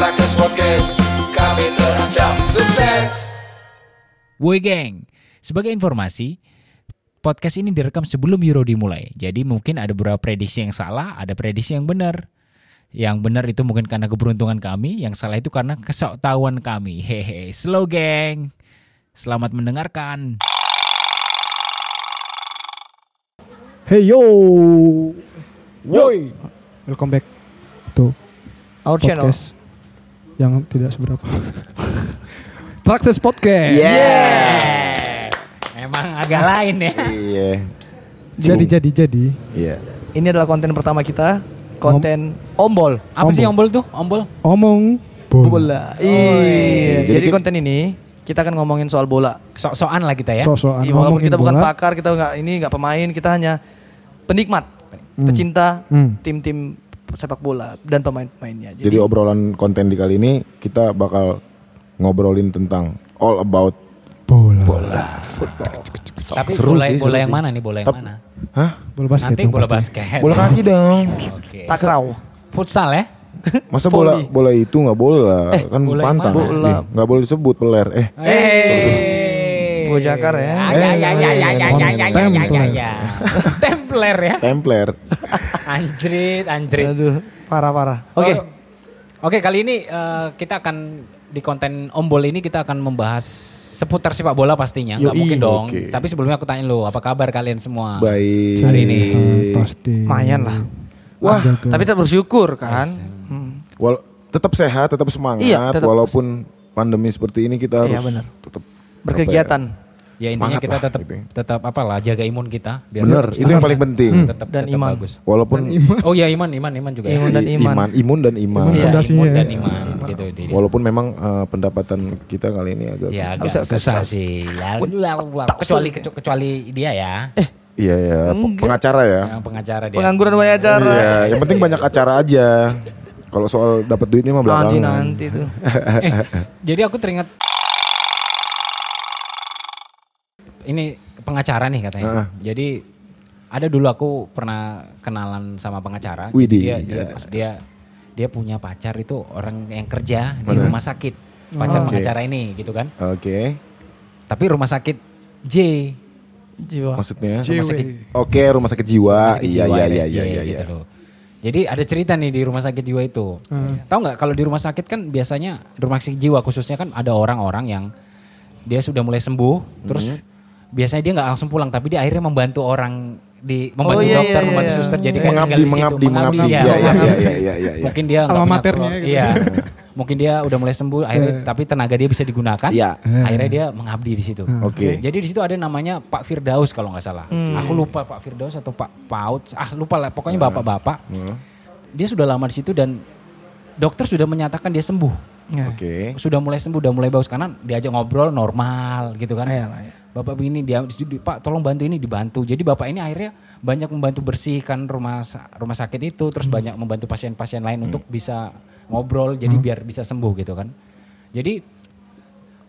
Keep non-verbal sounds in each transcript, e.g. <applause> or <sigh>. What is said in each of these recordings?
Trakses Podcast Kami terancam sukses Woi geng, sebagai informasi, podcast ini direkam sebelum Euro dimulai. Jadi mungkin ada beberapa prediksi yang salah, ada prediksi yang benar. Yang benar itu mungkin karena keberuntungan kami, yang salah itu karena kesoktahuan kami. Hehe, slow geng. Selamat mendengarkan. Hey yo, Woi. welcome back to Our channel. Yang tidak seberapa. <laughs> Praktis podcast. Yeah. Emang agak lain ya. Iya. Jadi jadi jadi. Iya. Ini adalah konten pertama kita, konten ombol. Apa sih Ombol. ombol tuh? Ombol? Omong bola. Bola. Iya. Jadi Jadi ki- konten ini kita akan ngomongin soal bola. Sok-sokan lah kita ya. So-soan Iya, walaupun kita bukan bola. pakar, kita nggak ini nggak pemain, kita hanya penikmat, Hmm. pecinta Hmm. Sepak bola dan pemain-pemainnya. Jadi obrolan konten di kali ini kita bakal ngobrolin tentang all about bola. Tapi Seru bola, sih, bola seru yang sih. mana nih? Bola yang Tap- mana? Hah? Bola basket. Nanti bola pasti. basket. Bola kaki dong. Oke. takraw. Futsal ya? Masa bola bola itu nggak bola Eh, kan bola pantang. Bola. Ih, Nggak boleh disebut peler. Eh, Eh, Gua jakar ya. Ya ya ya ya ya ya ya ya ya ya ya ya. Templer ya. templer. <laughs> Anjrit, anjrit. Aduh, parah-parah. Oke. Oh, Oke, kali ini eh, kita akan di konten Ombol ini kita akan membahas seputar sepak bola pastinya. Nggak mungkin dong. Oke. Tapi sebelumnya aku tanya lu, apa kabar kalian semua? Baik. Hari ini. Ah, pasti. Lumayan lah. Wah. Tapi tetap bersyukur kan. Hmm. Wal- tetap sehat, tetap semangat Iya, tetap- walaupun pandemi seperti ini kita harus Iya, benar. tetap Berkegiatan. Ya intinya Semangat kita lah, tetap gitu. tetap apalah jaga imun kita biar Bener, itu yang paling penting. tetap Dan tetap iman. bagus. Walaupun Oh iya iman, iman, iman juga. Imun ya. dan iman. imun dan iman. Imun fondasinya imun ya. dan iman gitu. Diri. Walaupun memang eh, pendapatan kita kali ini agak Ya agak susah bisa- sih. Ya, kecuali kecuali dia ya, Iya ya, pengacara ya. yang pengacara dia. Pengangguran banyak acara. Iya, yang penting banyak acara aja. Kalau soal dapat duitnya mah Nanti belakangan. nanti tuh. <laughs> Eh, jadi aku teringat ini pengacara nih katanya. Heeh. Jadi ada dulu aku pernah kenalan sama pengacara. Jadi Widih, dia, iya. dia dia dia punya pacar itu orang yang kerja di Mana? rumah sakit. Pacar Oh. pengacara ini gitu kan. Oke, Tapi rumah sakit J. Jiwa. maksudnya. Rumah sakit Oke, rumah sakit jiwa. rumah sakit Iya jiwa iya iya iya iya. gitu loh. Jadi ada cerita nih di rumah sakit jiwa itu. Tahu nggak kalau di rumah sakit kan biasanya rumah sakit jiwa khususnya kan ada orang-orang yang dia sudah mulai sembuh, terus Hmm. Biasanya dia nggak langsung pulang, tapi dia akhirnya membantu orang di membantu Oh, iya, dokter, iya, membantu iya. suster. Jadi kayak Mengabdi, tinggal di situ, mengabdi, mengabdi. ya, Iya, iya, mengabdi. iya, iya, iya, iya. Mungkin dia nggak punya keluar- gitu. Iya. Mungkin dia udah mulai sembuh, akhirnya tapi tenaga dia bisa digunakan. Iya. Akhirnya dia mengabdi di situ. Oke. Jadi di situ ada namanya Pak Firdaus kalau nggak salah. Aku lupa Pak Firdaus atau Pak Paut. Ah lupa lah. Pokoknya bapak-bapak. Hmm, Dia sudah lama di situ dan dokter sudah menyatakan dia sembuh. Ya. Oke. Sudah mulai sembuh, udah mulai bagus karena diajak ngobrol normal gitu kan. Iya lah, ya. Bapak begini dia Pak tolong bantu ini dibantu. Jadi bapak ini akhirnya banyak membantu bersihkan rumah rumah sakit itu, terus banyak membantu pasien-pasien lain untuk bisa ngobrol. Jadi biar bisa sembuh gitu kan. Jadi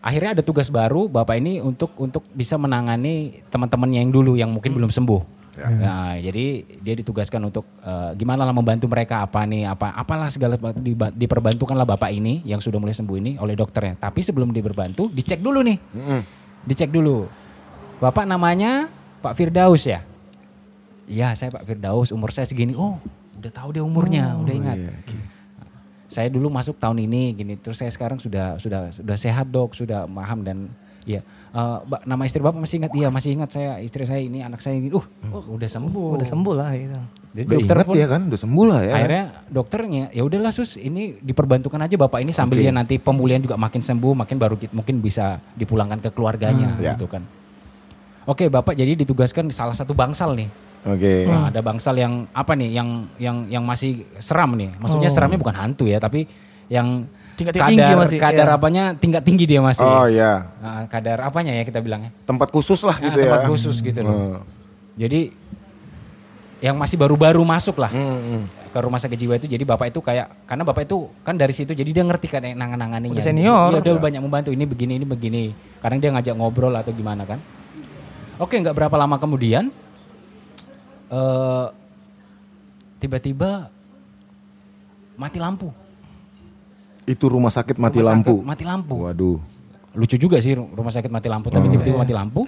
akhirnya ada tugas baru bapak ini untuk untuk bisa menangani teman-temannya yang dulu yang mungkin belum sembuh. Nah, jadi dia ditugaskan untuk eh, gimana lah membantu mereka apa nih apa apalah segala diba- diperbantukanlah bapak ini yang sudah mulai sembuh ini oleh dokternya. Tapi sebelum diberbantu dicek dulu nih. Mm-mm. Dicek dulu. Bapak namanya Pak Firdaus ya? Iya, saya Pak Firdaus, umur saya segini. Oh, udah tahu dia umurnya, udah ingat. iya, oke. Saya dulu masuk tahun ini gini, terus saya sekarang sudah sudah sudah sehat, Dok, sudah paham dan ya Mbak, nama istri Bapak masih ingat? Iya, masih ingat saya istri saya ini, anak saya ini. Uh, oh, udah sembuh. Udah sembuh lah gitu. Jadi Udah dokter ingat pun ya kan, udah sembuh lah ya. akhirnya dokternya ya udahlah sus ini diperbantukan aja bapak ini sambil Oke. dia nanti pemulihan juga makin sembuh makin baru ki- mungkin bisa dipulangkan ke keluarganya Hmm, ya. gitu kan oke bapak jadi ditugaskan di salah satu bangsal nih Oke. Nah, ada bangsal yang apa nih yang yang yang masih seram nih maksudnya Oh. seramnya bukan hantu ya tapi yang Tingkat kadar tinggi masih, kadar iya. apanya tingkat tinggi dia masih Oh iya, Nah, kadar apanya ya kita bilangnya tempat khusus lah Nah, gitu ya. tempat khusus gitu loh Hmm. jadi yang masih baru-baru masuk lah Hmm, hmm. ke rumah sakit jiwa itu jadi bapak itu kayak karena bapak itu kan dari situ jadi dia ngerti kan yang nangan-nanganinya Udah senior. Dia banyak membantu ini begini ini begini kadang dia ngajak ngobrol atau gimana kan oke nggak berapa lama kemudian eh tiba-tiba mati lampu Itu rumah sakit mati Rumah lampu. sakit mati lampu. Waduh. Lucu juga sih rumah sakit mati lampu, Oh. tapi tiba-tiba mati lampu.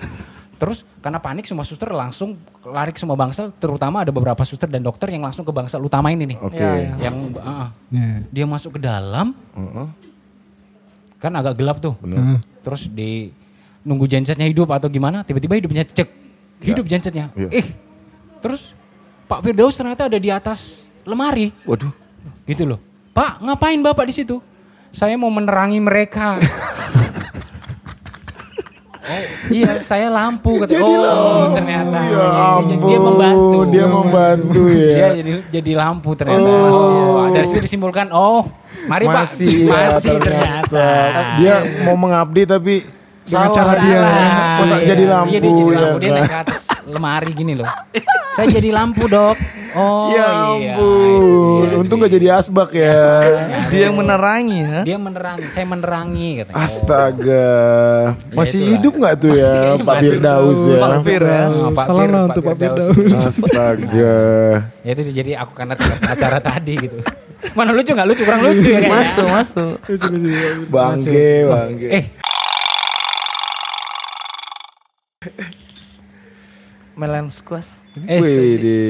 Terus karena panik semua suster langsung lari ke semua bangsal, terutama ada beberapa suster dan dokter yang langsung ke bangsal utama ini nih. Oke. Ya, ya. Yang ah, Ya. dia masuk ke dalam, Heeh. kan agak gelap tuh. Bener. Terus di nunggu gensetnya hidup atau gimana, tiba-tiba hidupnya cek. Hidup gensetnya. Iya. Eh. Terus Pak Firdaus ternyata ada di atas lemari. Waduh. Gitu loh. Pak, ngapain Bapak di situ? Saya mau menerangi mereka. oh, iya, saya lampu kata. Oh, ternyata. Ya Iya, iya, ampun, Dia membantu. dia membantu ya. Dia jadi jadi lampu ternyata. Oh, dari situ disimpulkan, oh, mari Pak. Masih, ya, Masih ternyata. Dia mau mengabdi tapi Dengan salah. cara dia. Masa Iya. jadi lampu Iya, dia jadi ya lampu. Dia kan? naik ke atas lemari gini loh. <laughs> Saya jadi lampu, Dok. Oh, ya iya. ampun. Itu dia Untung sih. gak jadi asbak ya. Dia yang menerangi ya. Dia menerangi, saya menerangi katanya. Astaga. Masih itulah. hidup gak tuh ya Masih, Pak. Firdaus ya? Pak Fir ya. Oh, Pak Salam lah untuk Pak Firdaus. Firdaus. Astaga. Ya itu jadi aku karena acara tadi gitu. Mana lucu nggak lucu kurang lucu ya kayaknya. Masuk, masuk. Bangke, bangke. Eh, Melan squash. eh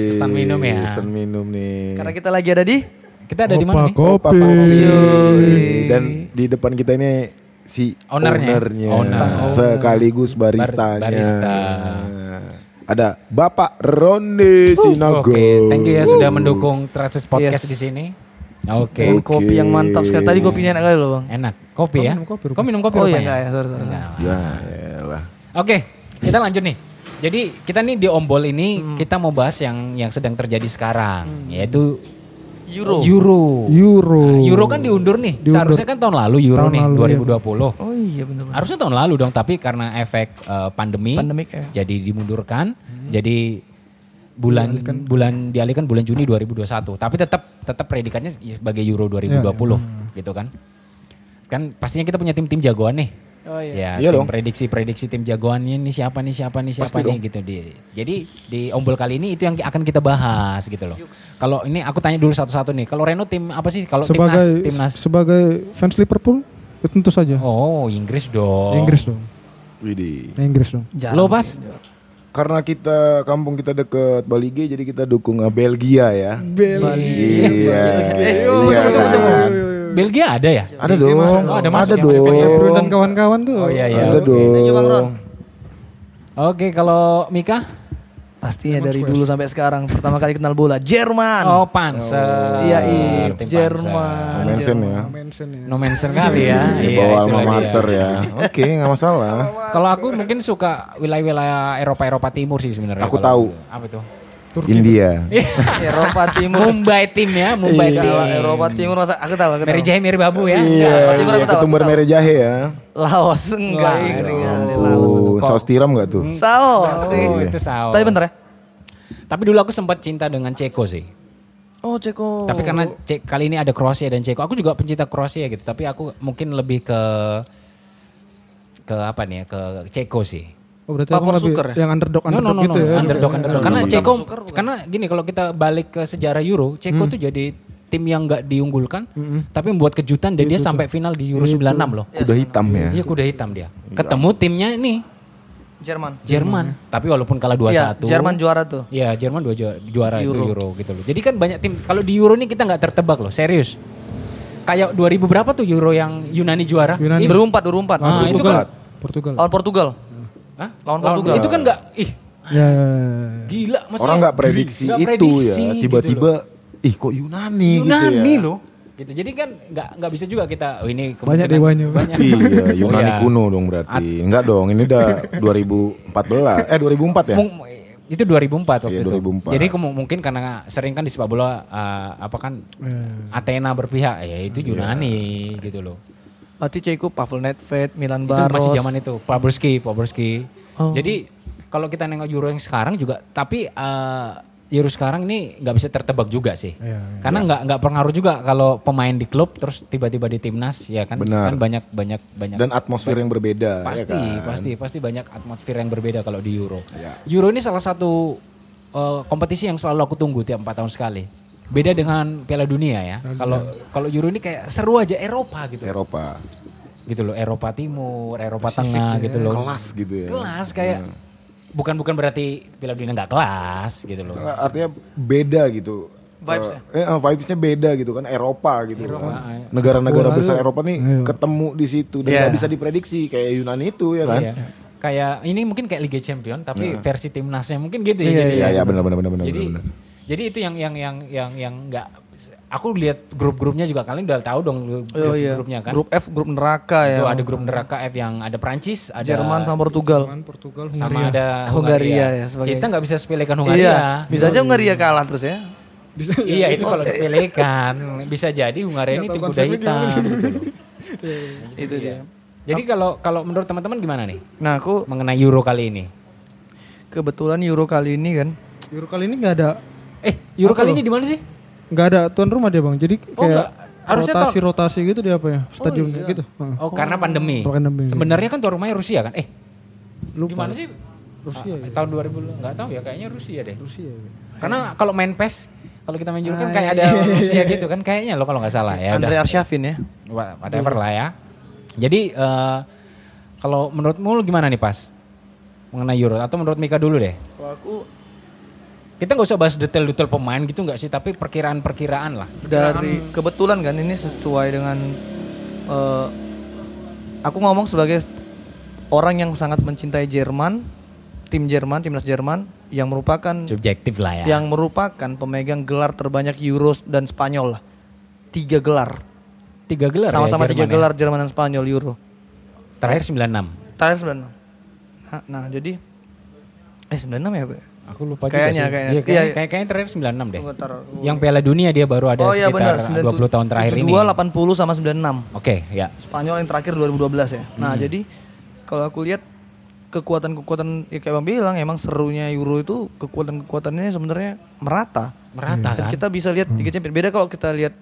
pesan minum ya. Pesan minum nih. Karena kita lagi ada di Kita ada di mana Opa nih? kopi. Yoi. Dan di depan kita ini si Ownernya. ownernya, Owner. sekaligus baristanya. Bar- barista. Ada Bapak Ronde Sinaga. Oke, thank you ya sudah mendukung Traces Podcast Yes. di sini. Oke. Oke. kopi yang mantap sekali. Tadi kopinya enak kali loh bang. Enak. Kopi ya? minum kopi, Kau minum kopi Oh iya rupanya? enggak ya, sorry, sorry. Ya, elah. Oke, kita lanjut nih. Jadi kita nih di Ombol ini Hmm. kita mau bahas yang yang sedang terjadi sekarang, yaitu Euro. Euro. Euro. Nah, Euro kan diundur nih. Diundur. Seharusnya kan tahun lalu Euro Tahun nih lalu, 2020. Oh iya benar. Harusnya tahun lalu dong, tapi karena efek eh, pandemi, Pandemik ya. jadi dimundurkan. Jadi bulan bulan dialihkan bulan Juni 2021. Tapi tetap tetap predikannya sebagai Euro 2020 gitu kan. Kan pastinya kita punya tim-tim jagoan nih. Oh Ya, iya. Iya tim dong. prediksi-prediksi tim jagoannya ini siapa nih, siapa nih, siapa Pasti nih gitu di. Jadi di Ombol kali ini itu yang akan kita bahas gitu loh. Kalau ini aku tanya dulu satu-satu nih. Kalau Reno tim apa sih? Kalau timnas, timnas. sebagai fans Liverpool, ya tentu saja. Oh, Inggris dong. Inggris dong. Widih. Inggris dong. Jarang Lo pas? Karena kita kampung kita deket Bali G, jadi kita dukung eh, Belgia ya. Bali. Iya. Yes. Iya Tunggu, tunggu, tunggu. kan? Belgia ada ya? Ada dong. Oh, ada masuk Ada ya, masuk dong. ya. Bruno dan kawan-kawan tuh. Oh iya iya. Ada oke. dong. Thank you, Bang Ron. Oke, kalau Mika? Pastinya dari dulu sampai sekarang pertama kali kenal bola Jerman. Oh, Panser. Iya, iya. Tim Jerman. Mention ya. Mention ya. No mention kali ya. <laughs> Di Iya, bawah itulah alma mater ya. Oke, nggak masalah. Kalau aku mungkin suka wilayah-wilayah Eropa-Eropa Timur sih sebenarnya. Aku tahu. Apa itu? India. <laughs> Eropa Timur. Mumbai tim ya, Mumbai tim. Kalau Eropa Timur masa aku tahu aku tahu. Meri Jahe Meri Babu ya. Iya, Eropa Timur aku iya, tahu, ketumbar mere jahe ya. Laos enggak Laos. Oh, saus tiram nggak tuh? Saus. Oh, itu saus. Tapi bentar ya. Tapi dulu aku sempat cinta dengan Ceko sih. Oh, Ceko. Tapi karena Ce- kali ini ada Kroasia dan Ceko, aku juga pencinta Kroasia gitu. Tapi aku mungkin lebih ke ke apa nih ya, ke Ceko sih. Oh berarti Papor lebih Suker ya? yang underdog No, no, underdog no, gitu no, ya. underdog, juga. underdog. Iya, Karena iya. Ceko, karena gini kalau kita balik ke sejarah Euro, Ceko tuh jadi tim yang nggak diunggulkan, tapi membuat kejutan dan dia sampai final di Euro 96 loh. Kuda hitam ya. Iya kuda hitam dia. Ketemu timnya nih Jerman. Jerman, tapi walaupun kalah 2-1. Iya, Jerman juara tuh. Iya, Jerman dua juara, juara itu Euro. Euro gitu loh. Jadi kan banyak tim kalau di Euro nih kita nggak tertebak loh, serius. Kayak 2000 berapa tuh Euro yang Yunani juara? Yunani. Ini- 2004, 2004. Ah, itu Portugal. kan Portugal. Lawan Portugal. Hah? Lawan Portugal. Itu kan nggak ih Ya. gila maksudnya. Orang nggak prediksi itu prediksi ya. gitu Tiba-tiba, loh. ih kok Yunani, Yunani gitu ya. loh. Gitu. Jadi kan nggak nggak bisa juga kita oh ini Banyak dewanya. Banyak. Iya, Yunani <laughs> Oh, iya. kuno dong berarti. Enggak dong, ini udah 2014. Eh 2004 ya? Mung- itu 2004 waktu Iya, itu. 2004. Jadi kemu- mungkin karena sering kan di sepak bola eh, apa kan Eh. Athena berpihak ya itu Iya. Yunani gitu loh. Berarti Ceko, Pavel Nedved, Milan Itu Baros. masih zaman itu Paburski, Paburski. Oh. Jadi kalau kita nengok Euro yang sekarang juga tapi eh, Euro sekarang ini nggak bisa tertebak juga sih. Iya, iya. Karena nggak nggak pengaruh juga kalau pemain di klub terus tiba-tiba di timnas ya kan Benar. kan banyak banyak banyak Dan atmosfer yang berbeda. pasti ya kan? pasti pasti banyak atmosfer yang berbeda kalau di Euro. Ya. Euro ini salah satu eh, kompetisi yang selalu aku tunggu tiap empat tahun sekali. Beda dengan Piala Dunia ya. Kalau kalau Euro ini kayak seru aja Eropa gitu. Eropa. Gitu loh, Eropa Timur, Eropa Tengah gitu loh. Kelas gitu ya. Kelas kayak bukan bukan berarti Piala Dunia nggak kelas gitu loh. Artinya beda gitu. Vibes-nya. Eh, eh, vibes-nya beda gitu kan Eropa gitu Eropa, kan. iya. Negara-negara besar Eropa nih iya. ketemu di situ dan Iya. nggak bisa diprediksi kayak Yunani itu ya kan. Iya. Kayak ini mungkin kayak Liga Champion tapi versi timnasnya mungkin gitu ya. Iya, jadi, Iya iya benar benar benar benar. jadi benar. Jadi itu yang yang yang yang yang nggak aku lihat grup-grupnya juga kalian udah tahu dong grup, Oh iya. grupnya kan. Grup F, grup neraka ya. itu ada grup neraka F yang ada Prancis, ada Jerman sama Portugal. Jerman, Portugal, sama ada Hungaria ya, sebagai- Kita nggak bisa sepelekan Hungaria. Iya, bisa aja Hungaria kalah terus ya. iya itu kalau <laughs> disepelekan bisa jadi Hungaria ini tim kuda hitam gitu loh. <laughs> Itu dia. Jadi kalau kalau menurut teman-teman gimana nih Nah, aku mengenai Euro kali ini? kebetulan Euro kali ini kan Euro kali ini nggak ada Eh, Euro kali ini di mana sih? nggak ada tuan rumah dia bang. Jadi Oh, kayak nggak. Harusnya rotasi rotasi gitu dia apa ya stadionnya iya. gitu. Heeh. Oh, karena pandemi. Pandemi. Sebenarnya kan tuan rumahnya Rusia kan? Eh, di mana sih? Rusia Ah, ya. Tahun 2000 nggak tahu ya kayaknya Rusia deh. Rusia. ya. Karena kalau main PES kalau kita main Euro kan Ah, kayak ada Rusia gitu kan kayaknya lo kalau nggak salah ya. Andre. Arshavin ya. Wha- whatever lah ya. Jadi eh, kalau menurutmu lu gimana nih pas mengenai Euro atau menurut Mika dulu deh? Kalau aku Kita nggak usah bahas detail-detail pemain gitu nggak sih, tapi perkiraan-perkiraan lah. dari kebetulan kan ini sesuai dengan eh, aku ngomong sebagai orang yang sangat mencintai Jerman, tim Jerman, timnas Jerman yang merupakan Subjektif lah ya. yang merupakan pemegang gelar terbanyak Euro dan Spanyol lah. Tiga gelar. tiga gelar Sama-sama ya, tiga ya. gelar Jerman dan Spanyol Euro. Terakhir 96. Terakhir 96. Nah, nah, jadi eh 96 ya, Pak? Aku lupa Kayaknya, juga sih. kayaknya. Iya, kayak, Iya. kayak, kayaknya terakhir 96 deh. Tunggu, ntar. Yang Piala Dunia dia baru ada oh iya benar, sekitar 20 tahun terakhir ini. 72, 80 sama 96. Oke, ya. Spanyol yang terakhir 2012 ya. Hmm. Nah, jadi kalau aku lihat kekuatan-kekuatan ya kayak Bang bilang emang serunya Euro itu kekuatan-kekuatannya sebenarnya merata. Merata Dan kan? kita bisa lihat Liga Champions. Beda kalau kita lihat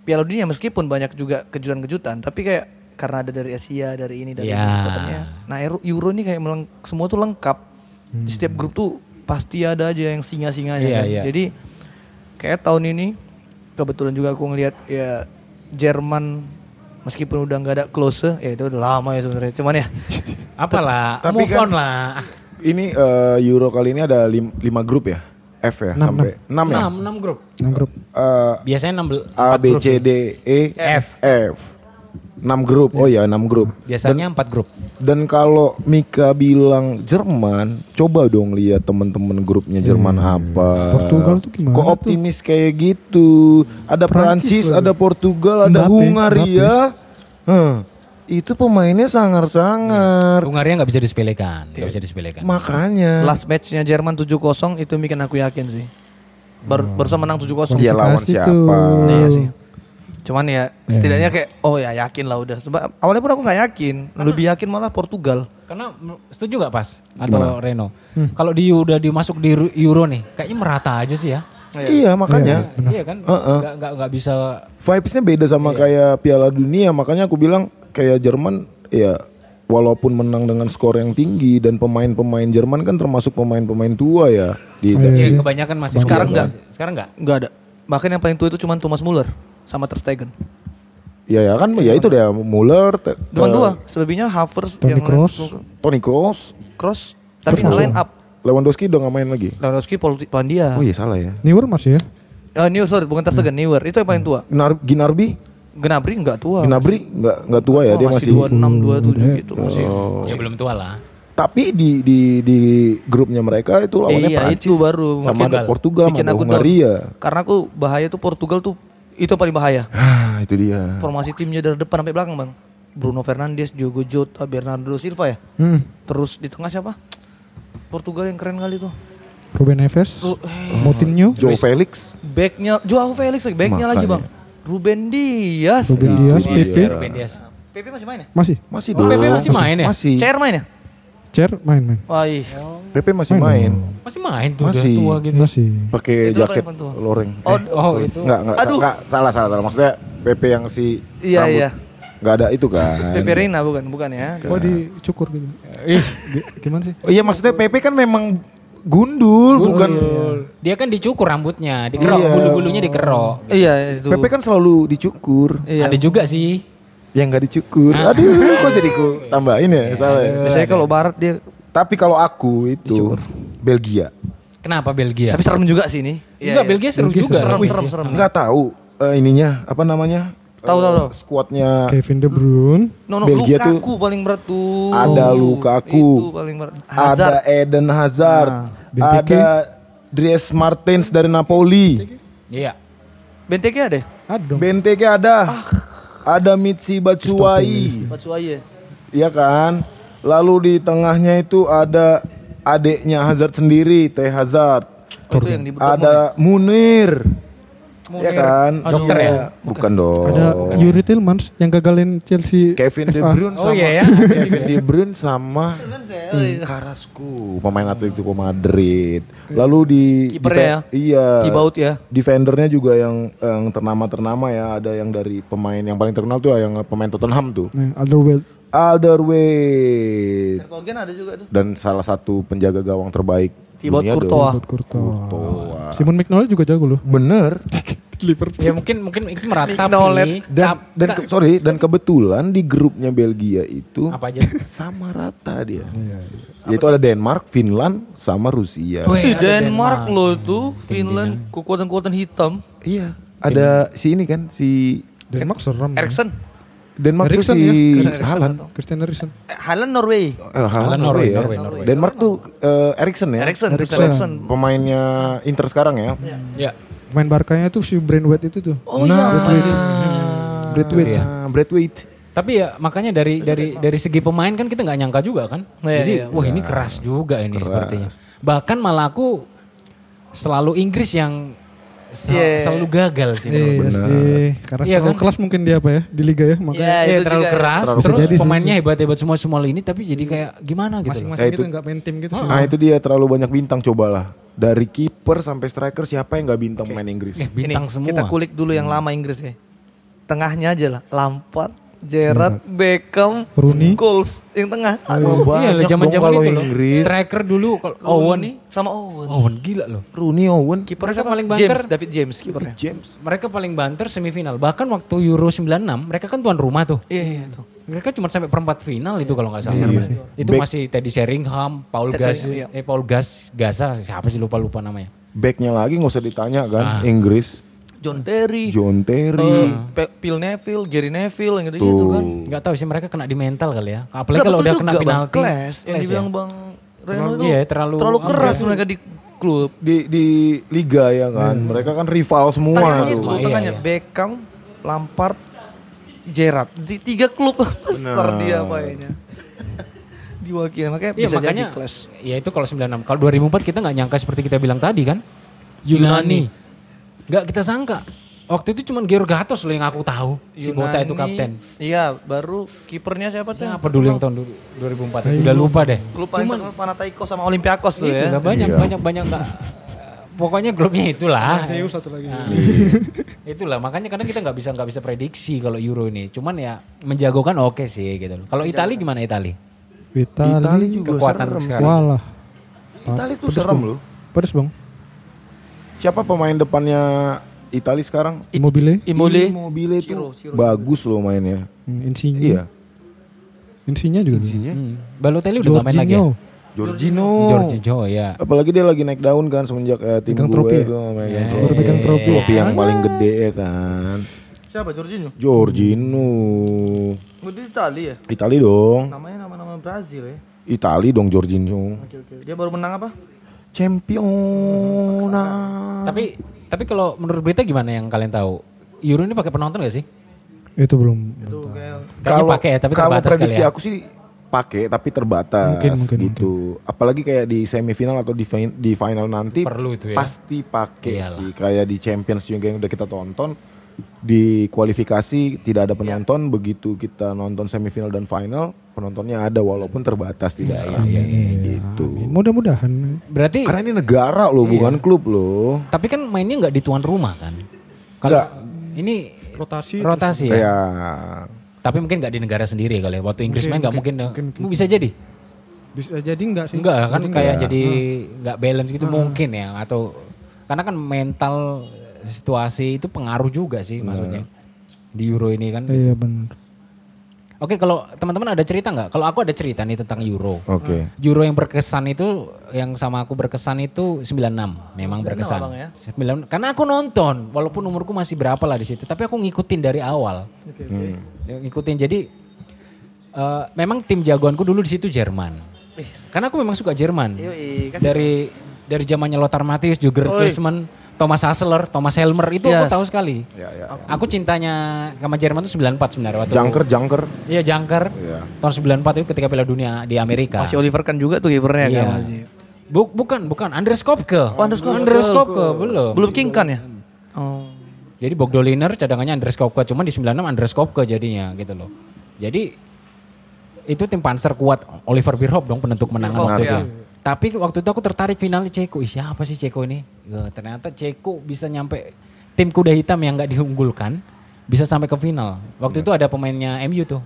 Piala Dunia meskipun banyak juga kejutan-kejutan, tapi kayak karena ada dari Asia, dari ini, dari Ya. itu kekuatannya. Nah, Euro, Euro ini kayak meleng- semua tuh lengkap. Di setiap grup tuh pasti ada aja yang singa-singanya Iya, kan. iya. Jadi kayak tahun ini kebetulan juga aku ngelihat ya Jerman meskipun udah nggak ada close ya itu udah lama ya sebenarnya cuman ya <laughs> Apalah, Tapi move kan- on lah. Ini eh, Euro kali ini ada lim- lima grup ya? F ya Enam, sampai 6 ya? 6, 6 grup. Enam grup. Eh, Biasanya 6 A B C D E F. F. 6 grup. Oh ya, 6 grup. Biasanya 4 grup. Dan kalau Mika bilang Jerman, coba dong lihat teman-teman grupnya Jerman apa. Portugal tuh gimana Kok tuh? optimis kayak gitu? Ada Prancis Prancis, ada Portugal, ada Mbappe, Hungaria. Heh, itu pemainnya sangar-sangar. Hungaria nggak bisa disepelekan, nggak bisa disepelekan. Makanya. last matchnya Jerman 7-0 itu bikin aku yakin sih Baru barusan menang 7-0 Dia lawan siapa? tuh. Iya sih cuman ya setidaknya kayak oh ya yakin lah udah Coba, awalnya pun aku nggak yakin lebih yakin malah Portugal Karena setuju nggak pas atau Gimana? Reno? Kalau di udah dimasuk di Euro- nih, kayaknya merata aja sih ya. Iya, makanya. Iya kan? Heeh. Nggak nggak nggak bisa Vibesnya beda sama kayak Piala Dunia, makanya aku bilang kayak Jerman ya walaupun menang dengan skor yang tinggi dan pemain-pemain Jerman kan termasuk pemain-pemain tua ya di Iya, kebanyakan masih Sekarang muda. nggak. Sekarang enggak. nggak ada bahkan yang paling tua itu cuma Thomas Muller sama Ter Stegen ya ya kan ya itu dia Muller, cuma dua selebihnya Havertz Toni yang Kroos. Toni Kroos, Cross tapi Terus line up Lewandowski udah nggak main lagi. Lewandowski Pandia Oh iya salah ya. Neuer masih ya? Oh, New sorry, bukan Ter Stegen, Neuer. Itu yang paling tua. Ginar, Ginarbi, Gnabry enggak tua. Gnabry nggak nggak tua ya Oh, dia masih. 26, 27 gitu masih. Oh. Ya belum tua lah. Tapi di di di grupnya mereka itu lawannya Iya, Prancis itu baru sama ada Portugal sama. Hungaria. Karena aku bahaya tuh Portugal tuh itu yang paling bahaya. Ah, itu dia. Formasi timnya dari depan sampai belakang, Bang. Bruno Fernandes, Diogo Jota, Bernardo Silva ya. Hmm. Terus di tengah siapa? Portugal yang keren kali tuh. Ruben Neves, Ru- eh, Moutinho, Joe Felix. Backnya Joao Felix lagi, backnya lagi bang. Ruben Dias. Ruben Dias, Iya. PP. Ruben Dias. PP masih main ya? Masih. Masih Oh, dong. Pepe masih main ya? Masih. Chair main ya? Cer main-main. Wah, ih. Pepe masih Main main. Masih main tuh Masih. udah tua gitu. Masih. Pakai jaket loreng. Oh, Oh, itu. Enggak, enggak, Aduh. enggak, salah, salah, salah. Maksudnya Pepe yang si Iya, rambut iya. Enggak ada itu kan. PP Reina bukan, bukan ya? Oh dicukur gitu. Ih, Gimana sih? Oh iya maksudnya Pepe kan memang gundul, bukan Dia kan dicukur rambutnya, dikerok, Iya. bulu-bulunya dikerok. Iya itu. Pepe kan selalu dicukur. Iya. Ada juga sih. Yang nggak dicukur. Ah. Aduh, kok jadi ku <laughs> tambahin ya? Salah ya? Biasanya kalau barat dia Tapi kalau aku itu Belgia. Kenapa Belgia? tapi serem juga sih ini. Enggak, Belgia seru Belgia juga. Serem serem serem. Nggak tahu eh, ininya apa namanya? Tahu, tahu, tahu. Squadnya Kevin De Bruyne. No, no, Belgia tuh Lukaku paling berat tuh. ada Lukaku. Itu paling berat. Hazard. ada Eden Hazard, Nah. Ada Dries Martins dari Napoli, Iya. Benteke ada? Ada. Benteke ada, ada Mitsi Batshuayi, Batshuayi ya? iya kan? Lalu di tengahnya itu ada adeknya Hazard sendiri, Teh Hazard, Oh, itu yang di ada Munir, ya kan? Dokter ya? Bukan dong. Ada Yuri Tillmans yang gagalin Chelsea. Kevin De Bruyne Oh sama iya ya. Kevin De Bruyne sama hmm, Carrasco pemain Atletico Madrid. Lalu di Kipernya defen- Iya. Thibaut ya? Defendernya juga yang yang ternama-ternama ya, ada yang dari pemain yang paling terkenal tuh yang pemain Tottenham tuh. Nah, Alderweireld. Alderweireld ada juga tuh. dan salah satu penjaga gawang terbaik Thibaut Courtois. Buat Courtois. Simon McNally juga jago loh. Bener. <laughs> Liverpool. Ya mungkin mungkin itu meratapi. Knowledge. Dan dan ke- sorry dan kebetulan di grupnya Belgia itu apa aja? <laughs> sama rata dia. Yaitu ada Denmark, Finland, sama Rusia. Wih, Ih, ada Denmark loh itu, Finland, kekuatan-kekuatan hitam. Iya. Ada si ini kan si Denmark seram. Eriksen, Denmark tuh Eriksen si ya? Christian Eriksen Haaland. Christian Eriksen. Eh, Haaland Norway. Eh, Haaland Haaland Norway, Norway, ya. Norway, Norway. Denmark tuh eh, Eriksen ya. Eriksen, Christian Eriksen. Eriksen. Pemainnya Inter sekarang ya. Ya. Main Barkanya tuh si Braithwaite itu tuh. Oh iya. Braithwaite. Iya. Nah, Braithwaite. Tapi ya makanya dari dari dari segi pemain kan kita nggak nyangka juga kan. Iya, Jadi iya, wah ini keras juga ini Keras. sepertinya. Bahkan malah aku selalu Inggris yang sel- Iya. selalu gagal sih. Iya menurut sih. Karena Iya terlalu kan? kelas mungkin dia apa ya di liga ya. Makanya Iya, Iya itu terlalu juga. keras, Terlalu terus jadi pemainnya hebat-hebat semua semua ini, tapi jadi kayak gimana gitu. masing-masing Nah, gitu itu- nggak main tim gitu. Nah itu dia terlalu banyak bintang cobalah. Dari kiper sampai striker siapa yang nggak bintang pemain Inggris? Eh, bintang Ini, semua. Kita kulik dulu yang lama Inggris ya. Tengahnya aja lah. Lampard, Gerrard, Beckham, Rooney. Scholes yang tengah. Aduh, Iya lah zaman-zaman itu loh. Inggris. Striker dulu kalau Owen nih. sama Owen. Owen gila loh. Rooney Owen, Kipernya Mereka siapa? paling James, banter. David James kipernya. James. Mereka paling banter semifinal. Bahkan waktu Euro 96 mereka kan tuan rumah tuh. Iya, iya tuh. Mereka cuma sampai perempat final itu kalau nggak salah. Iya. Itu Back- masih Teddy Sheringham, Paul Gas, iya. eh Paul Gas, Gaza, siapa sih lupa lupa namanya. Backnya lagi nggak usah ditanya kan, Ah. Inggris. John Terry, John Terry. Pe- Phil Neville, Gary Neville yang gitu-gitu Tuh. kan. Nggak tahu sih mereka kena di mental kali ya. Apalagi kalau udah kena Bang. penalti. Clash, yang dibilang ya. Bang Reno Terlalu- itu iya, terlalu- terlalu keras iya. mereka di klub. Di di liga ya kan, mereka kan rival semua tuh. itu, Iya, tengahnya iya. Beckham, Lampard, Gerrard. Di tiga klub <laughs> besar dia mainnya. Diwakili makanya Iya bisa makanya jadi clash. ya itu kalau 96. Kalau 2004 kita nggak nyangka seperti kita bilang tadi kan. Yunani. Nggak kita sangka. Waktu itu cuma Georg Gatos loh yang aku tahu. Si Bota itu Yunani, kapten. Iya, baru kipernya siapa tuh? Ya, apa dulu yang tahun du- 2004 itu udah lupa deh. Paling terkenal Panathinaikos sama Olympiakos tuh Itu ya. nggak banyak Iya. banyak banyak nggak. Pokoknya klubnya itulah. Zeus satu lagi. Nah, itulah makanya kadang kita nggak bisa nggak bisa prediksi kalau Euro ini. Cuman ya menjagokan oke sih gitu loh. Kalau Italia gimana Italia? Itali Itali juga kekuatan serem. sekarang. Walah. Itali tuh serem loh. Pedes bang. Siapa pemain depannya Itali sekarang? Immobile. Immobile. Immobile itu Ciro, Ciro. bagus loh mainnya. Hmm, Insigne. Iya. Insigne juga. Insinya Hmm. Balotelli udah nggak main lagi ya? Jorginho. Jorginho. Jorginho ya. Apalagi dia lagi naik daun kan semenjak eh, tim Pegang gue trofi ya? megang Ya, trofi. Baru pegang trofi. Trofi yang paling gede ya kan. Siapa Jorginho? Jorginho. Oh, di Itali ya? Itali dong. Namanya nama-nama Brazil ya. Itali dong Jorginho. Oke oke. Dia baru menang apa? Championa. Tapi tapi kalau menurut berita gimana yang kalian tahu? Euro ini pakai penonton gak sih? Itu belum. Itu kayak Kayaknya pakai ya, tapi kalau terbatas kali prediksi ya. aku sih pakai tapi terbatas Mungkin, mungkin, gitu. Apalagi kayak di semifinal atau di, fin- di final nanti Perlu itu ya. pasti pakai Iyalah. sih. Kayak di Champions juga yang udah kita tonton di kualifikasi tidak ada penonton begitu kita nonton semifinal dan final penontonnya ada walaupun terbatas tidak Iya, rame iya, gitu. Mudah-mudahan. Berarti Karena ini negara loh bukan klub loh. tapi kan mainnya nggak di tuan rumah kan? Kalau Nggak. ini Rotasi. rotasi ya. Ya Tapi mungkin nggak di negara sendiri kali ya. Waktu Inggris Mungkin, main nggak mungkin, mungkin, mungkin, bisa jadi. Bisa jadi enggak sih? Enggak kan Jadi kayak enggak. jadi nggak balance gitu mungkin ya atau karena kan mental situasi itu pengaruh juga sih maksudnya di Euro ini kan. Iya benar. Oke kalau teman-teman ada cerita nggak? Kalau aku ada cerita nih tentang Euro. Oke. Euro yang berkesan itu yang sama aku berkesan itu 96 memang berkesan. ya? 96 karena aku nonton walaupun umurku masih berapa lah di situ tapi aku ngikutin dari awal. Hmm. Ngikutin jadi eh, memang tim jagoanku dulu di situ Jerman. Karena aku memang suka Jerman. Dari dari zamannya Lothar Matthäus, Jürgen Klinsmann, Thomas Hassler, Thomas Helmer itu aku Yes. tahu sekali. Ya, ya. Aku cintanya sama Jerman itu 94 sebenarnya waktu Jangker, jangker. Iya Jangker. Iya. Tahun 94 itu ketika Piala Dunia di Amerika. masih Oliver kan juga tuh kipernya Iya. kan masih. Bu- bukan, bukan Andres Kopke. Oh, Andres Kopke. Andres Kopke, belum. Belum King kan ya? Oh. Jadi Bogdoliner cadangannya Andres Kopke, cuman di 96 Andres Kopke jadinya gitu loh. Jadi itu tim Panzer kuat Oliver Bierhoff dong penentu kemenangan Bierhoff, waktu ya. itu. Tapi waktu itu aku tertarik finalnya Ceko. Ih, siapa sih Ceko ini? Ya, ternyata Ceko bisa nyampe tim kuda hitam yang nggak diunggulkan bisa sampai ke final. Waktu itu ada pemainnya MU tuh.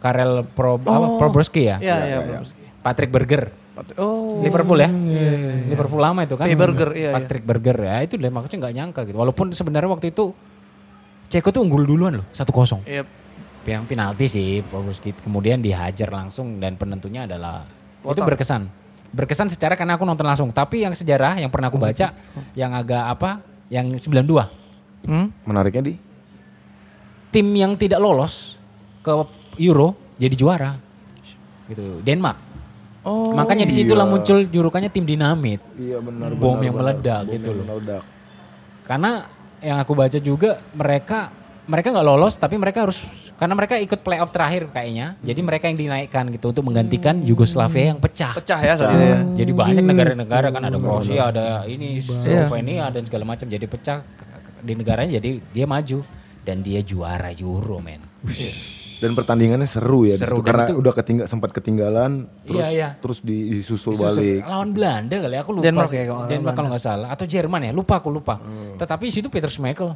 Karel Pro, apa, Probrowski ya? Iya, iya. Bro. Patrick Berger. Oh. Liverpool ya? Liverpool lama itu kan. Iya, Berger, iya, iya. Patrick Berger ya itu deh maksudnya nggak nyangka gitu. Walaupun sebenarnya waktu itu Ceko tuh unggul duluan loh 1-0. Iya. Yang penalti sih Probrowski kemudian dihajar langsung dan penentunya adalah itu berkesan. Berkesan secara karena aku nonton langsung. Tapi yang sejarah yang pernah aku baca yang agak apa? Yang 92. Hmm? Menariknya di Tim yang tidak lolos ke Euro jadi juara. Gitu. Denmark. Oh. Makanya di situlah iya. muncul julukannya tim dinamit. Iya benar. Bom benar, yang benar. meledak Bom gitu yang loh. Meledak. Karena yang aku baca juga mereka mereka nggak lolos tapi mereka harus karena mereka ikut playoff terakhir kayaknya. Jadi mereka yang dinaikkan gitu untuk menggantikan Yugoslavia yang pecah. Pecah ya saat itu ya. Jadi banyak negara-negara kan ada Kroasia, ada ini Slovenia dan segala macam jadi pecah di negaranya jadi dia maju dan dia juara Euro men. Dan pertandingannya seru ya. Seru, karena itu- udah ketinggal sempat ketinggalan terus Iya, iya. terus di- disusul Susul- balik. Lawan Belanda kali aku lupa. Denmark ya, kalau Denmark kalau nggak salah atau Jerman ya, lupa aku lupa. Tetapi di situ Peter Schmeichel.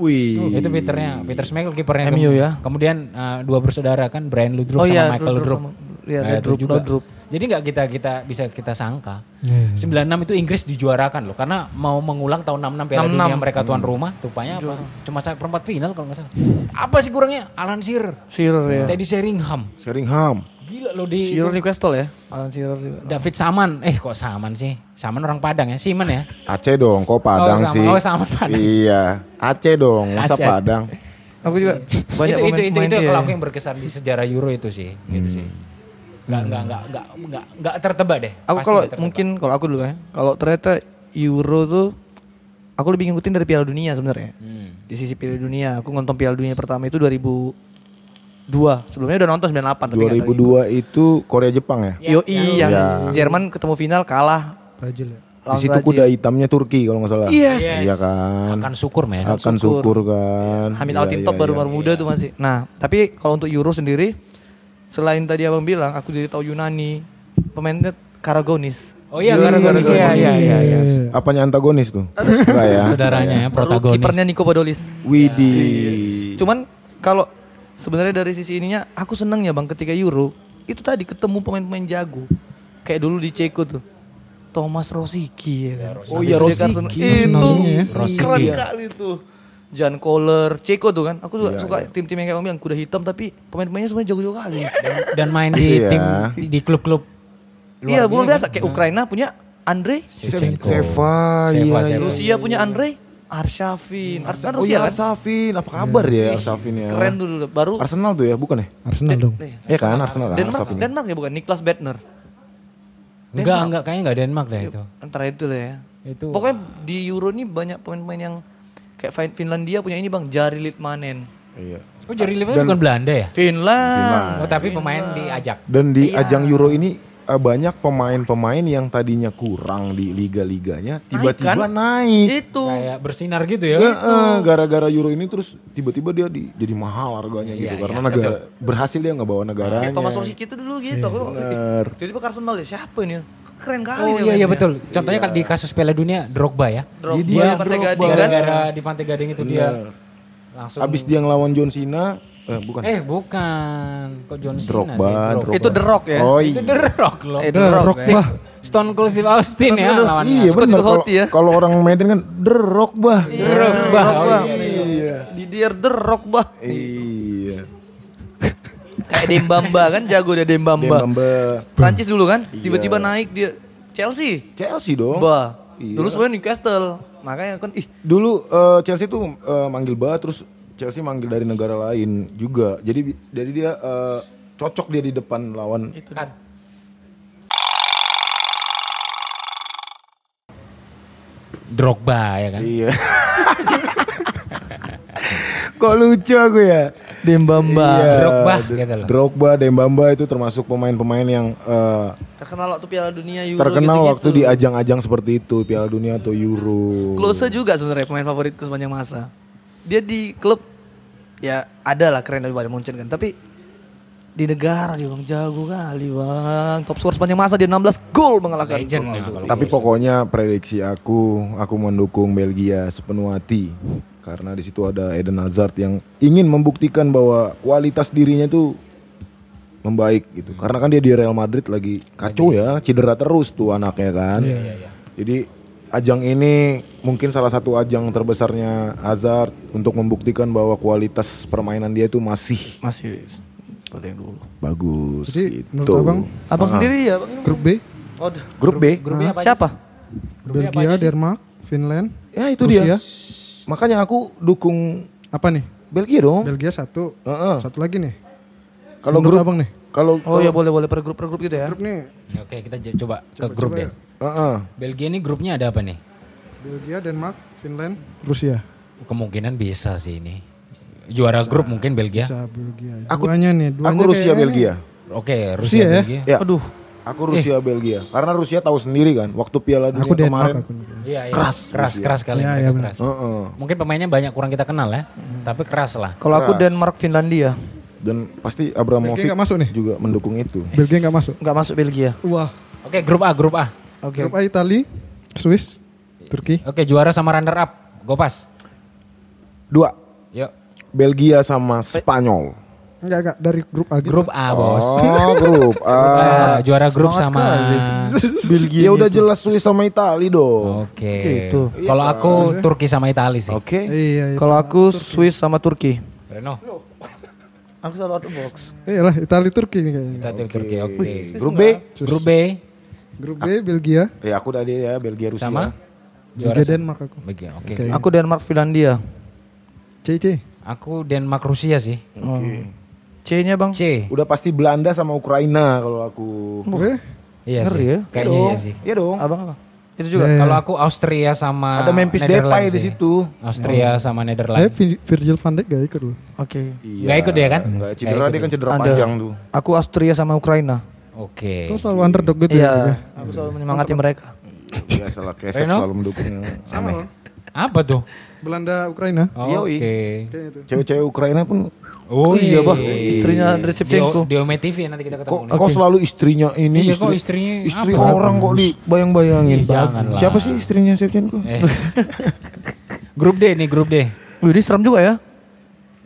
Wih. Itu Peternya, Peter Schmeichel kipernya. MU ya. Kemudian uh, dua bersaudara kan Brian Ludrup Oh sama iya, Michael Ludrup iya, Nah, Ludrup, juga. Ludrup. Jadi nggak kita kita bisa kita sangka. Iya. 96 itu Inggris dijuarakan loh karena mau mengulang tahun 66 Piala 66. Dunia mereka tuan rumah. Rupanya apa? Cuma sampai perempat final kalau nggak salah. Apa sih kurangnya? Alan Shearer, Shearer ya. Teddy Sheringham. Sheringham. Gila loh di Shearer Newcastle ya. Alan Shearer juga. David Saman. Eh kok Saman sih? Saman orang Padang ya? Siman ya? <laughs> Aceh dong, kok Padang sama- sih? oh, sama Padang. Iya, Aceh dong, masa Aceh. Padang? Aku juga banyak itu, itu, itu, itu dia. kalau aku yang berkesan di sejarah Euro itu sih, gitu sih. Nggak, nggak, nggak, nggak, nggak, nggak tertebak deh. Aku kalau mungkin kalau aku dulu ya. Kalau ternyata Euro tuh aku lebih ngikutin dari Piala Dunia sebenarnya. Hmm. Di sisi Piala Dunia, aku nonton Piala Dunia pertama itu 2002. Sebelumnya udah nonton 98 tapi nggak tahu. 2002 itu Korea Jepang ya? Ya, Yoi yang Ya. Jerman ketemu final kalah Brazil ya. Di situ Brazil. kuda hitamnya Turki kalau nggak salah. Yes. Iya kan. Akan syukur men. Akan syukur. syukur kan. Hamid Iya, Altintop iya, baru iya. baru muda tuh masih. Nah, tapi kalau untuk Euro sendiri selain tadi abang bilang aku jadi tahu Yunani pemainnya Karagonis. Oh iya, Iya, gara-gara iya, iya, iya, iya, iya. Apanya antagonis tuh? <laughs> Enggak ya? Saudaranya ya, protagonis. kipernya Niko Podolis. Widih. Cuman kalau sebenarnya dari sisi ininya aku seneng ya bang ketika Euro itu tadi ketemu pemain-pemain jago kayak dulu di Ceko tuh Thomas Rosicky ya kan. Oh iya, itu Rosicky. Itu ya. Rosicky. keren kali tuh. Jan Kohler, Ceko tuh kan. Aku juga Iya, suka tim-tim yang kayak Om bilang kuda hitam tapi pemain-pemainnya semuanya jago-jago kali. Dan, dan main di Iya. tim di, klub-klub. Iya, luar biasa kayak Ukraina punya Andre, Shevchenko. Seva, Seva, iya. Seva. Rusia punya Andre Arshavin. Ars kan Oh iya, kan. Arsafin. Apa kabar ya Arsafin ya? Keren dulu baru Arsenal tuh ya, bukan ya? Arsenal dong. Iya kan, Arsenal kan Denmark. Denmark ya bukan Niklas Bettner. Enggak, enggak kayaknya enggak Denmark deh itu. Antara itu lah ya. Itu Pokoknya di Euro ini banyak pemain-pemain yang kayak Fin- Finlandia punya ini Bang, Jari Litmanen. Iya. Oh, Jerry Liverpool bukan Belanda ya? Finland. Oh, tapi pemain diajak. Dan di Iya. ajang Euro ini eh, banyak pemain-pemain yang tadinya kurang di liga-liganya tiba-tiba kan? naik. Itu. Kayak bersinar gitu ya. Gara-gara Euro ini terus tiba-tiba dia di- jadi mahal harganya gitu Iya, karena iya, negara berhasil dia nggak bawa negaranya. Kayak Thomas Rosicky itu dulu gitu. Aku, Bener. Tiba-tiba ke Arsenal ya siapa ini? Keren kali Oh iya iya betul. Contohnya kan di kasus Piala Dunia Drogba ya. Drogba Dia di Pantai Drogba. Gading kan. Gara-gara di Pantai Gading itu dia langsung Abis dia ngelawan John Cena, Eh, bukan. Eh bukan. Kok John Cena Drogba, sih? Drogba. Drogba. Itu The Rock ya. Oh Itu iya. The Rock loh. Eh, The Rock. Drogba. Stone Cold Steve Austin ya Aduh, lawannya. Iya Scott benar kalau Hoti ya. kalau orang Medan kan derok bah. Drogba. Oh, Bang. iya, iya. Didier The Rock bah. Iya. Kayak Dembamba kan jago dia Dembamba. Dembamba. Prancis dulu kan, Iya. tiba-tiba naik dia Chelsea. Chelsea dong. Bah. Iya. Dulu sebenarnya Newcastle. Makanya kan ih Dulu eh, Chelsea tuh eh, manggil bah terus Chelsea manggil dari negara lain juga. Jadi jadi dia eh, cocok dia di depan lawan. Kan. Drogba ya kan. Iya. <laughs> Kok lucu aku ya? Dembamba. Iya, Drogba gitu loh. Drogba, Dembamba itu termasuk pemain-pemain yang eh, Terkenal waktu Piala Dunia Euro terkenal gitu-gitu. waktu di ajang-ajang seperti itu, Piala Dunia atau Euro. Klose juga sebenarnya pemain favoritku sepanjang masa. Dia di klub ya ada lah keren dari Bayern Munchen kan, tapi di negara dia bang jago kali bang. Top skor sepanjang masa dia 16 gol mengalahkan Legend ya Tapi pokoknya prediksi aku, aku mendukung Belgia sepenuh hati karena di situ ada Eden Hazard yang ingin membuktikan bahwa kualitas dirinya itu membaik gitu. Karena kan dia di Real Madrid lagi kacau ya, cedera terus tuh anaknya kan. Jadi ajang ini mungkin salah satu ajang terbesarnya Hazard untuk membuktikan bahwa kualitas permainan dia itu masih Masih seperti yang dulu. bagus Jadi, gitu. menurut abang, Abang sendiri ya bang? Grup B, Oh, Grup B. Apa aja siapa? Grupnya apa Belgia, aja sih? Denmark, Finland, Ya itu Rusia. dia. Makanya aku dukung Apa nih? Belgia dong. Belgia satu, Heeh. satu lagi nih. Kalau grup abang nih? kalau Oh ya boleh boleh per grup per grup gitu ya. Grup nih Ya, Oke kita j- coba, ke grup deh. Heeh. Belgia ini grupnya ada apa nih? Belgia, Denmark, Finland, Rusia. Kemungkinan bisa sih ini. Juara grup mungkin Belgia. Bisa Belgia. Aku- duanya nih, duanya Aku Rusia Belgia. Oke, Rusia Rusia ya? Belgia. Ya. Aduh. Aku Rusia Belgia. Karena Rusia tahu sendiri kan waktu Piala nih. Dunia Aku Denmark kemarin. aku. nih. Iya, iya. Keras keras, Rusia. keras sekali. Iya, mereka iya, benar. keras. Heeh. Mungkin pemainnya banyak kurang kita kenal ya, tapi keras lah. Kalau aku. Denmark Finlandia Dan pasti Abramovich Belgia nggak masuk nih? juga mendukung itu. Belgia nggak masuk. nggak masuk Belgia. Wah. Oke, grup A, grup A. Oke. Grup A Itali, Swiss, Turki. Oke, juara sama runner up. Gopas. Dua. Yuk. Belgia sama Spanyol. Enggak, enggak dari grup A gitu. Grup A, Bos. Oh, <laughs> grup. Ah. Eh, juara grup sama Belgia. Ya udah jelas Swiss sama Itali dong. Oke. Gitu. Kalau aku Turki sama Italia sih. Oke. Iya, iya. Kalau aku Swiss sama Turki. Reno. Aku selalu out box. Iya lah, Itali Turki nih kayaknya. Kita Turki. Oke. Grup B. Grup B Grup B Belgia, Ya aku tadi ya Belgia Rusia. sama juara Belgia Denmark aku. Belgia. Oke. Oke. Aku Denmark Finlandia. C C. Aku Denmark Rusia sih. Oke. C-nya bang. C. Udah pasti Belanda sama Ukraina kalau aku. Oke. Iya Ngeri sih. ya. Kayaknya iya sih. Iya dong. Abang apa? Itu juga. Eh, Kalau aku Austria sama Ada Memphis Depay di situ. Austria sama Saya Netherlands. Vi- Virgil van Dijk gak ikut loh. Oke. Iya. Nggak ikut dia kan? Enggak, Nggak cedera ikut dia kan cedera Ada. panjang tuh. Aku Austria sama Ukraina. Oke. Kau selalu underdog gitu ya? Iya. Aku selalu menyemangati mereka. Biasalah kesek Reno? selalu mendukungnya. Sama loh. Apa tuh? Belanda Ukraina. Oke. Yoi. Kayaknya itu. Cewek-cewek Ukraina pun Oh iya, Bah. Istrinya Andrei Shevchenko. Di, Ome TV nanti kita ketemu. kok kok selalu istrinya ini Iya, kok istri, istrinya istri apa orang kok dibayang-bayangin. Janganlah. Siapa sih istrinya Shevchenko? Eh. <laughs> grup D nih, grup D. Wih, ini serem juga ya.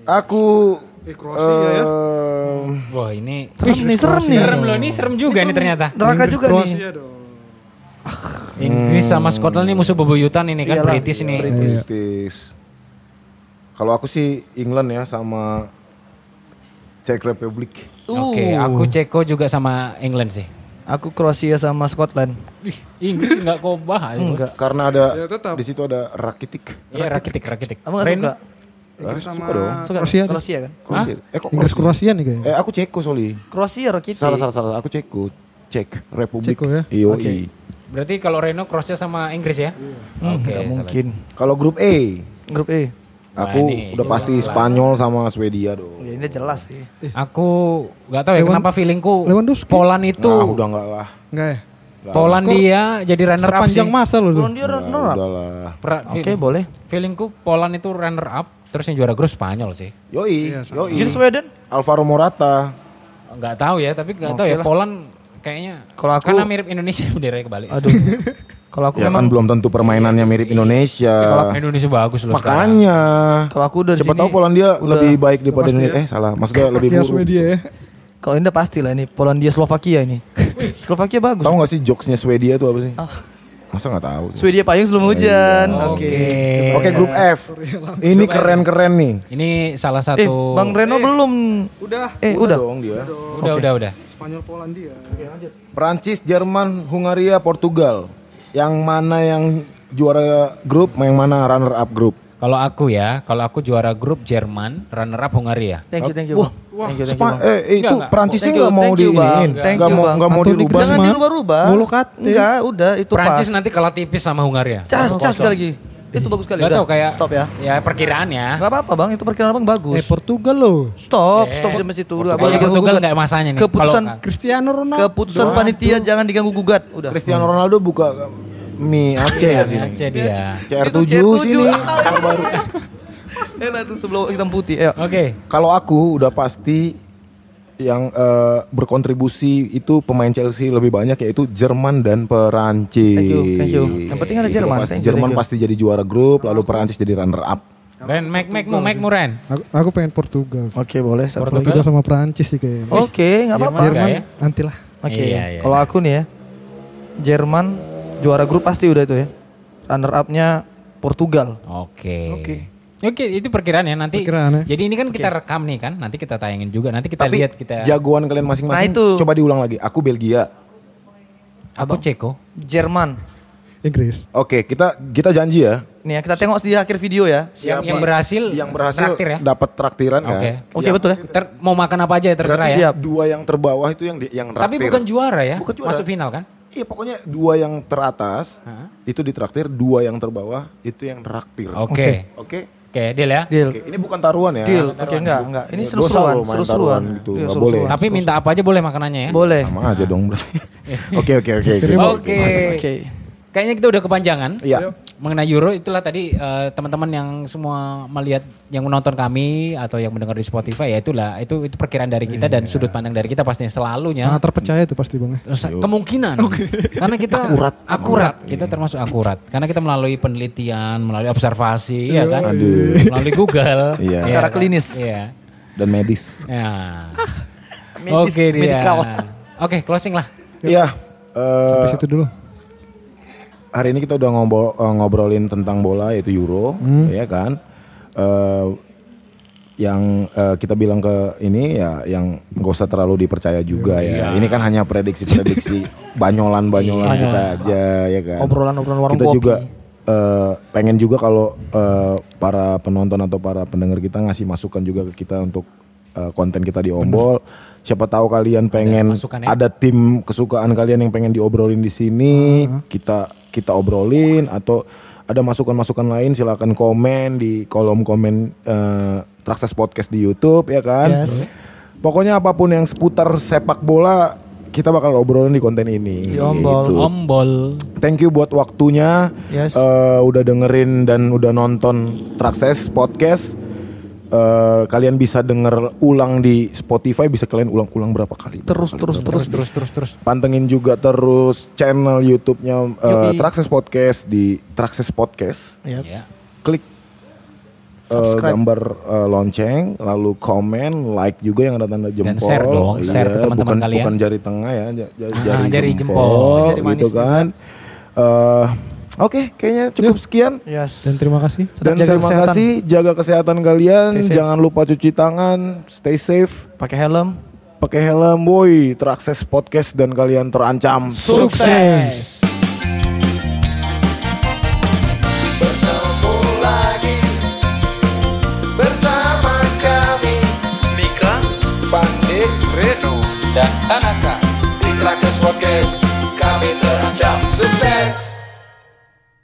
Aku Eh, Kroasia ya. em, Wah, ini Serem nih, serem nih. serem loh, ini serem juga nih ternyata. Neraka juga nih. Inggris sama Scotland ini musuh bebuyutan ini kan Iyalah, British ini. British. Kalau aku sih England ya sama Czech Republic. Oke, aku Ceko juga sama England sih. Aku Kroasia sama Scotland. Ih, Inggris enggak kau bahas. Enggak. Karena ada Ya, tetap. di situ ada Rakitic. Iya, rakitik, rakitik. Kamu gak Ren, suka? Inggris sama suka dong. Suka Kroasia. deh. Kroasia kan? Kroasia. Eh kok Inggris Kroasia? Kroasia nih kayaknya. Eh aku Ceko sorry. Kroasia Rakiti. Salah salah salah. Aku Ceko. Czech Republic. Ceko ya? Iyo. Oke. Berarti kalau Reno Kroasia sama Inggris ya? Hmm, Oke, nggak salah. mungkin. Kalau grup E, Grup E. aku ini udah pasti lah. Spanyol sama Swedia dong. Ya, ini jelas sih. Aku nggak tahu ya Lewan- kenapa feelingku Lewandowski. Poland itu Nah, udah enggak lah. Enggak ya? Polandia jadi runner up sih. Sepanjang masa loh tuh. Polandia runner up. Oke, feel- boleh. Feelingku Poland itu runner up, terus yang juara grup Spanyol sih. Yoi, Iya, yoi. Jadi Sweden? Alvaro Morata. Nggak tahu ya, tapi nggak tahu Oke ya lah. Poland kayaknya Kalau aku- karena mirip Indonesia <laughs> bendera kebalik. Aduh. Kalau aku Ya memang kan belum tentu permainannya mirip Indonesia. Indonesia bagus loh sekarang. Makanya. kalau aku dari Siapa sini tahu Polandia udah- lebih baik daripada Indonesia. ya. Eh salah, maksudnya lebih Ya buruk. Swedia ya. Kalau Indah pasti lah ini Polandia Slovakia ini. <laughs> Slovakia bagus. Tahu nggak sih jokesnya Swedia itu apa sih? Ah. Masa nggak tahu? Swedia payung sebelum hujan. Oke. Oke. Oke grup F. Ini keren-keren nih. Ini salah Eh, satu Bang Reno belum. Udah. Eh, udah. dong dia. udah udah udah. Spanyol Polandia. Prancis, Jerman, Hungaria, Portugal. Yang mana yang juara grup, yang mana runner up grup? Kalau aku ya, kalau aku juara grup Jerman, runner up Hungaria. Thank you, thank you. Wah, Bang. Thank you, thank you. Bang. eh, eh, itu Enggak, enggak. Prancisnya Thank you, nggak mau thank you, Bang. diiniin, Thank nggak you, mau Bang. nggak mau dirubah. Jangan dirubah-rubah. Kate. Enggak, udah itu Prancis pas. nanti kalah tipis sama Hungaria. Cas, cas sekali lagi. Itu bagus sekali. Gak udah. tau kayak Stop ya. Ya perkiraan ya. Gak apa-apa bang, itu perkiraan abang bagus. Eh Portugal loh. Stop, Eh, stop sampai situ. Udah, Kalau boleh Portugal diganggu-gugat. nggak masanya nih. Keputusan Cristiano Ronaldo. keputusan panitia jangan diganggu gugat. Udah. Cristiano Ronaldo buka mie Aceh ya sini. Aceh dia. CR7 Itu sini. CR7. yang baru. Enak tuh sebelum hitam putih. Oke. Kalau aku udah pasti yang eh, berkontribusi itu pemain Chelsea lebih banyak yaitu Jerman dan Perancis. Thank you, thank you. Yang penting ada Jerman. pasti. Thank you, Jerman thank you. pasti jadi juara grup, lalu Perancis jadi runner up. Ren, Mac, Mac, mu, Mac, mu, Ren. Aku, aku pengen Portugal. Oke, boleh. Satu. Portugal sama Prancis sih kayaknya. Oke, nggak apa-apa. Jerman. Jerman ya? nanti lah. Oke. Iya, iya. Kalau aku nih ya, Jerman juara grup pasti udah itu ya. Runner up-nya Portugal. Oke. Oke. Oke, itu perkiraan ya nanti. Perkiraan ya. Jadi ini kan kita rekam nih kan, nanti kita tayangin juga. Nanti kita Tapi lihat kita. jagoan kalian masing-masing. Nah, itu. Coba diulang lagi. Aku Belgia. Aku Ceko. Jerman. Inggris. Oke, kita kita janji ya. Nih ya, kita tengok di akhir video ya. Yang, yang berhasil. Yang berhasil traktir ya. dapat traktiran kan. Oke. Oke, Yang- betul ya. Ter- mau makan apa aja ya terserah ya. Siap. Dua yang terbawah itu yang di, yang Tapi traktir. bukan juara ya. Bukan juara. Masuk final kan? Iya pokoknya dua yang teratas Hah? itu ditraktir, dua yang terbawah itu yang traktir. Oke. Oke. Oke, deal ya. Deal. Oke, ini bukan taruhan ya. Deal. Oke, enggak, enggak. Ini seru-seruan, seru-seruan. gitu, Iya, seru-seruan. boleh. Tapi minta apa aja boleh makanannya ya. Boleh. Sama aja dong berarti. <laughs> Oke oke oke. oke. Oke. Oke. Kayaknya kita udah kepanjangan. Iya. Mengenai Euro itulah tadi eh, teman-teman yang semua melihat yang menonton kami atau yang mendengar di Spotify ya itulah itu itu perkiraan dari kita dan sudut pandang dari kita pastinya selalunya Sangat terpercaya itu pasti bang. ya. Terus, kemungkinan karena kita Akurat. akurat kita termasuk akurat karena kita melalui penelitian melalui observasi ya kan Aduh. melalui Google Iya. ya Secara kan? klinis. iya Dan medis. ya Medis, oke dia medical. oke closing lah Iya. eh, Sampai situ dulu. Hari ini kita udah ngobrol, eh, ngobrolin tentang bola yaitu Euro, ya kan. Eh, yang eh, kita bilang ke ini ya yang gak usah terlalu dipercaya juga ya. Ini kan hanya prediksi-prediksi <laughs> banyolan-banyolan Iya. kita aja ya kan. Obrolan-obrolan warung kita kopi. juga eh, pengen juga kalau eh, para penonton atau para pendengar kita ngasih masukan juga ke kita untuk eh, konten kita di Ombol. Siapa tahu kalian pengen masukan ya. ada tim kesukaan kalian yang pengen diobrolin di sini, kita kita obrolin atau ada masukan-masukan lain silakan komen di kolom komen eh, Trakses Podcast di YouTube ya kan. Pokoknya apa pun yang seputar sepak bola kita bakal obrolin di konten ini. Di Ombol. Gitu. ombol Thank you buat waktunya. Yes. Eh, udah dengerin dan udah nonton Trakses Podcast. Eh, kalian bisa denger ulang di Spotify, bisa kalian ulang-ulang berapa kali? Terus, terus, terus, terus terus terus Pantengin juga terus channel YouTube-nya eh, Yoi. Trakses Podcast di Trakses Podcast. Yep. ya Klik eh, Subscribe. gambar eh, lonceng, lalu komen, like juga yang ada tanda jempol. share dong, share ke teman-teman kalian. Bukan jari tengah ya, ja- ja- Ah, jari, jari jempol, jempol. Jari gitu manis kan. Eh, Oke, kayaknya cukup sekian. Yes. Dan terima kasih. Tetap Dan jaga terima kesehatan. kasih, jaga kesehatan kalian, jangan lupa cuci tangan, stay safe, Pakai helm. pakai helm, boy, terakses podcast dan kalian terancam sukses Bertemu